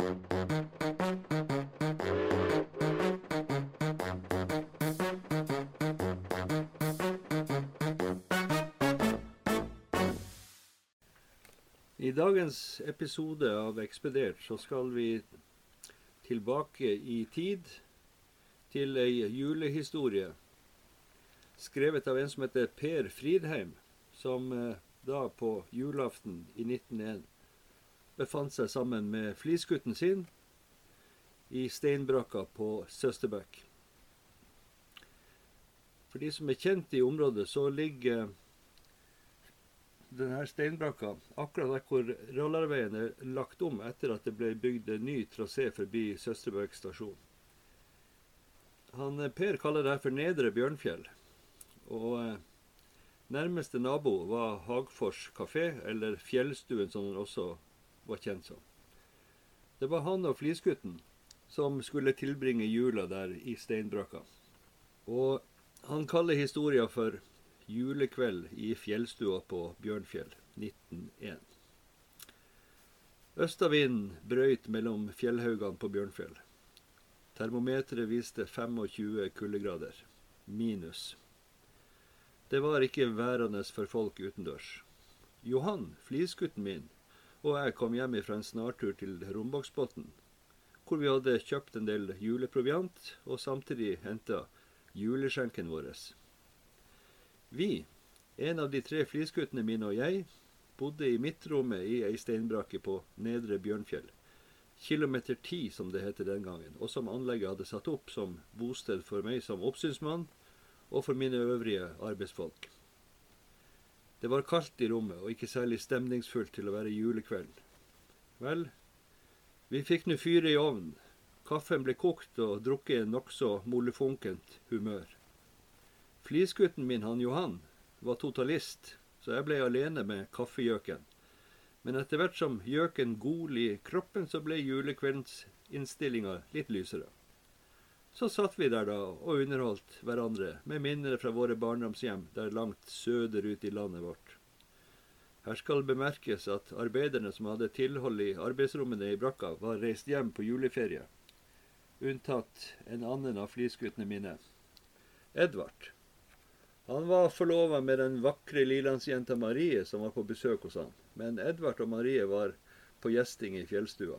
I dagens episode av Ekspedert så skal vi tilbake i tid til ei julehistorie skrevet av en som heter Per Fridheim, som eh, da på julaften i 1901 befant seg sammen med flisgutten sin i steinbrakka på Søsterbekk. For de som er kjent i området, så ligger denne steinbrakka akkurat der hvor Rallarveien er lagt om etter at det ble bygd en ny trasé forbi Søsterbøk stasjon. Han, eh, per kaller det her for Nedre Bjørnfjell. Og eh, nærmeste nabo var Hagfors kafé, eller Fjellstuen som den også var kjent som. Det var han og flisgutten som skulle tilbringe jula der i steinbrakka. Og han kaller historia for julekveld i fjellstua på Bjørnfjell 1901. Østavinden brøyt mellom fjellhaugene på Bjørnfjell. Termometeret viste 25 kuldegrader, minus. Det var ikke værende for folk utendørs. Johan, flisgutten min, og jeg kom hjem fra en snartur til Rombaksbotn, hvor vi hadde kjøpt en del juleproviant og samtidig henta juleskjenken vår. Vi, en av de tre flisguttene mine og jeg, bodde i midtrommet i ei steinbrakke på Nedre Bjørnfjell. Kilometer ti, som det heter den gangen, og som anlegget hadde satt opp som bosted for meg som oppsynsmann og for mine øvrige arbeidsfolk. Det var kaldt i rommet, og ikke særlig stemningsfullt til å være julekveld. Vel, vi fikk nå fyre i ovnen. Kaffen ble kokt og drukket i nokså molefonkent humør. Flisgutten min, han Johan, var totalist, så jeg ble alene med kaffegjøken. Men etter hvert som gjøken gol i kroppen, så ble julekveldsinnstillinga litt lysere. Så satt vi der da og underholdt hverandre med minner fra våre barndomshjem der langt søderut i landet vårt. Her skal bemerkes at arbeiderne som hadde tilhold i arbeidsrommene i brakka, var reist hjem på juleferie. Unntatt en annen av flisguttene mine, Edvard. Han var forlova med den vakre lilandsjenta Marie som var på besøk hos han, men Edvard og Marie var på gjesting i fjellstua.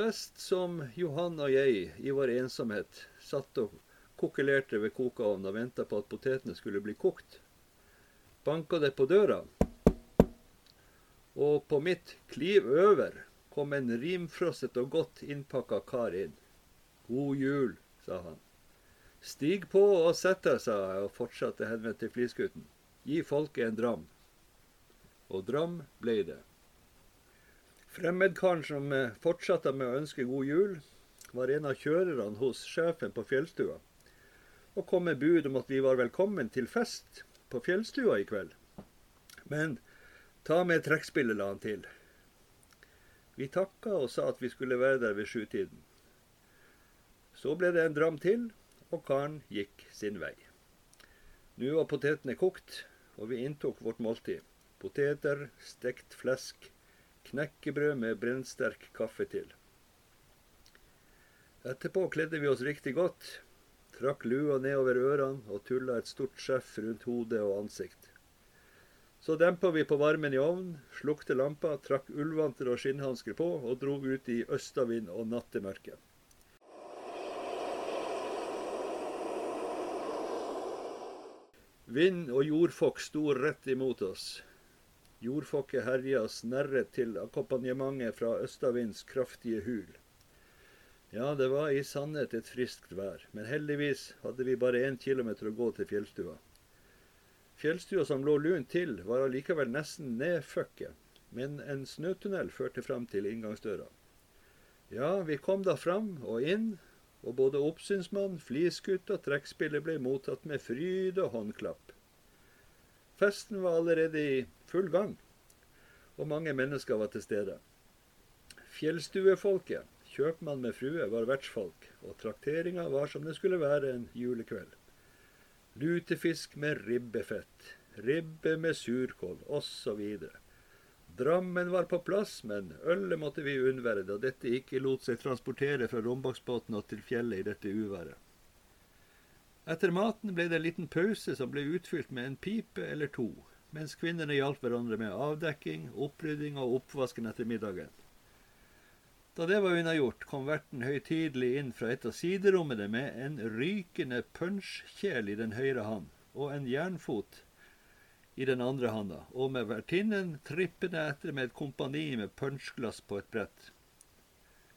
Best som Johan og jeg i vår ensomhet satt og kokkelerte ved kokeovnen og venta på at potetene skulle bli kokt, banka det på døra, og på mitt kliv over kom en rimfrosset og godt innpakka kar inn. God jul, sa han. Stig på og sett deg, sa jeg og fortsatte henvendt til flisgutten. Gi folket en dram. Og dram ble det. Fremmedkaren som eh, fortsatte med å ønske god jul, var en av kjørerne hos sjefen på fjellstua, og kom med bud om at vi var velkommen til fest på fjellstua i kveld. Men ta med trekkspillet, la han til. Vi takka og sa at vi skulle være der ved sjutiden. Så ble det en dram til, og karen gikk sin vei. Nå var potetene kokt, og vi inntok vårt måltid. Poteter, stekt flesk, knekkebrød med brennsterk kaffe til. Etterpå kledde vi oss riktig godt, trakk lua nedover ørene og tulla et stort skjeff rundt hode og ansikt. Så dempa vi på varmen i ovnen, slukte lampa, trakk ullvanter og skinnhansker på og dro ut i østavind og nattemørke. Vind og jordfokk sto rett imot oss. Jordfokket herja snerret til akkompagnementet fra østavinds kraftige hul. Ja, det var i sannhet et friskt vær, men heldigvis hadde vi bare én kilometer å gå til fjellstua. Fjellstua som lå lunt til, var allikevel nesten nedføkket, men en snøtunnel førte fram til inngangsdøra. Ja, vi kom da fram og inn, og både oppsynsmann, flisgutt og trekkspiller ble mottatt med fryd og håndklapp. Festen var allerede i full gang, og mange mennesker var til stede. Fjellstuefolket, kjøpmann med frue, var vertsfolk, og trakteringa var som det skulle være en julekveld. Lutefisk med ribbefett, ribbe med surkål osv. Drammen var på plass, men ølet måtte vi unnvære, da dette ikke lot seg transportere fra rombaksbåten og til fjellet i dette uværet. Etter maten ble det en liten pause som ble utfylt med en pipe eller to, mens kvinnene hjalp hverandre med avdekking, opprydding og oppvasken etter middagen. Da det var unnagjort, kom verten høytidelig inn fra et av siderommene med en rykende punsjkjel i den høyre hand og en jernfot i den andre handa, og med vertinnen trippende etter med et kompani med punsjglass på et brett.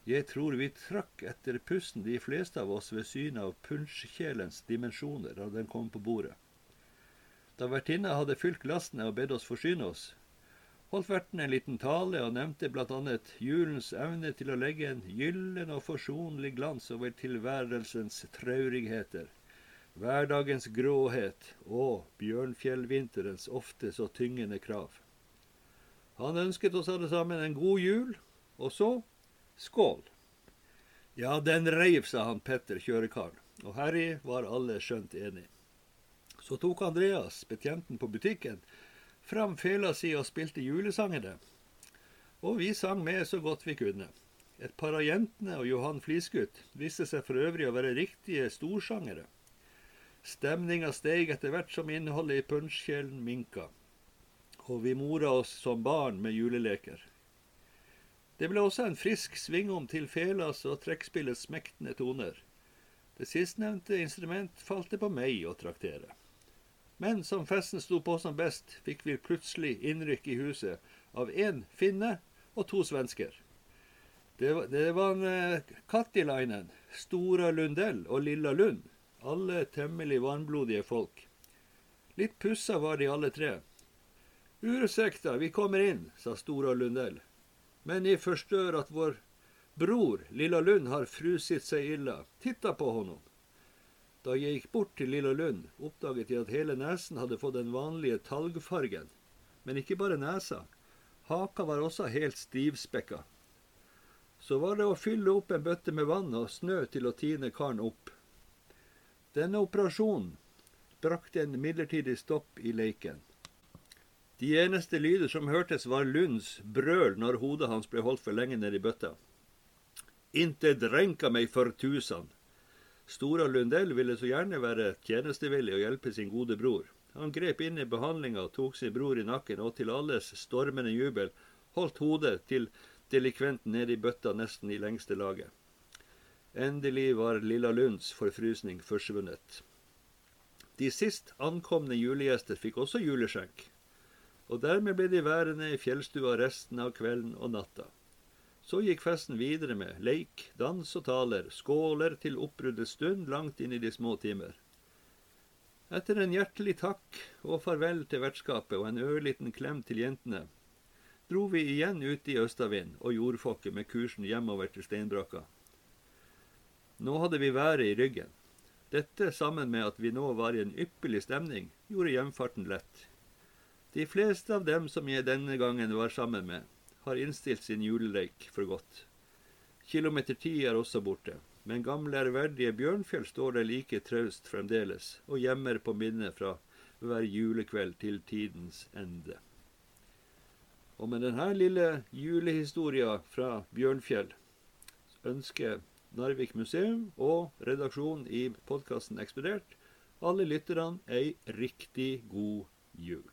Jeg tror vi trakk etter pusten, de fleste av oss, ved synet av punsjkjelens dimensjoner da den kom på bordet. Da vertinna hadde fylt glassene og bedt oss forsyne oss, holdt verten en liten tale og nevnte bl.a. julens evne til å legge en gyllen og forsonlig glans over tilværelsens traurigheter, hverdagens gråhet og bjørnfjellvinterens ofte så tyngende krav. Han ønsket oss alle sammen en god jul, og så Skål. Ja, den reiv, sa han Petter, kjørekaren, og heri var alle skjønt enig. Så tok Andreas, betjenten på butikken, fram fela si og spilte julesangene. Og vi sang med så godt vi kunne. Et par av jentene og Johan Flisgutt viste seg for øvrig å være riktige storsangere. Stemninga steg etter hvert som innholdet i punsjkjelen minka, og vi mora oss som barn med juleleker. Det ble også en frisk svingom til felas og trekkspillets smektende toner. Det sistnevnte instrument falt det på meg å traktere. Men som festen sto på som best, fikk vi plutselig innrykk i huset av én finne og to svensker. Det var, var en uh, Kattilainen, Stora Lundell og Lilla Lund, alle temmelig varmblodige folk. Litt pussa var de alle tre. Ursäkta, vi kommer inn, sa Stora Lundell. Men jeg forstår at vår bror, Lilla Lund, har frusit seg illa. Titta på honom. Da jeg gikk bort til Lilla Lund, oppdaget jeg at hele nesen hadde fått den vanlige talgfargen. Men ikke bare nesa. Haka var også helt stivspekka. Så var det å fylle opp en bøtte med vann og snø til å tine karen opp. Denne operasjonen brakte en midlertidig stopp i leiken. De eneste lyder som hørtes, var Lunds brøl når hodet hans ble holdt for lenge ned i bøtta. Inte drenka meg for tusan. Stora Lundell ville så gjerne være tjenestevillig og hjelpe sin gode bror. Han grep inn i behandlinga, tok sin bror i nakken og til alles stormende jubel holdt hodet til delikventen ned i bøtta nesten i lengste laget. Endelig var Lilla Lunds forfrysning forsvunnet. De sist ankomne julegjester fikk også juleskjenk og dermed ble de værende i fjellstua resten av kvelden og natta. Så gikk festen videre med leik, dans og taler, skåler til oppbruddets stund langt inn i de små timer. Etter en hjertelig takk og farvel til vertskapet og en ørliten klem til jentene, dro vi igjen ut i østavind og jordfokket med kursen hjemover til steinbrakka. Nå hadde vi været i ryggen. Dette, sammen med at vi nå var i en ypperlig stemning, gjorde hjemfarten lett. De fleste av dem som jeg denne gangen var sammen med, har innstilt sin juleleik for godt. Kilometer ti er også borte, men gamle ærverdige Bjørnfjell står der like traust fremdeles, og gjemmer på minnet fra hver julekveld til tidens ende. Og med denne lille julehistoria fra Bjørnfjell ønsker Narvik museum og redaksjonen i podkasten Eksplodert alle lytterne ei riktig god jul.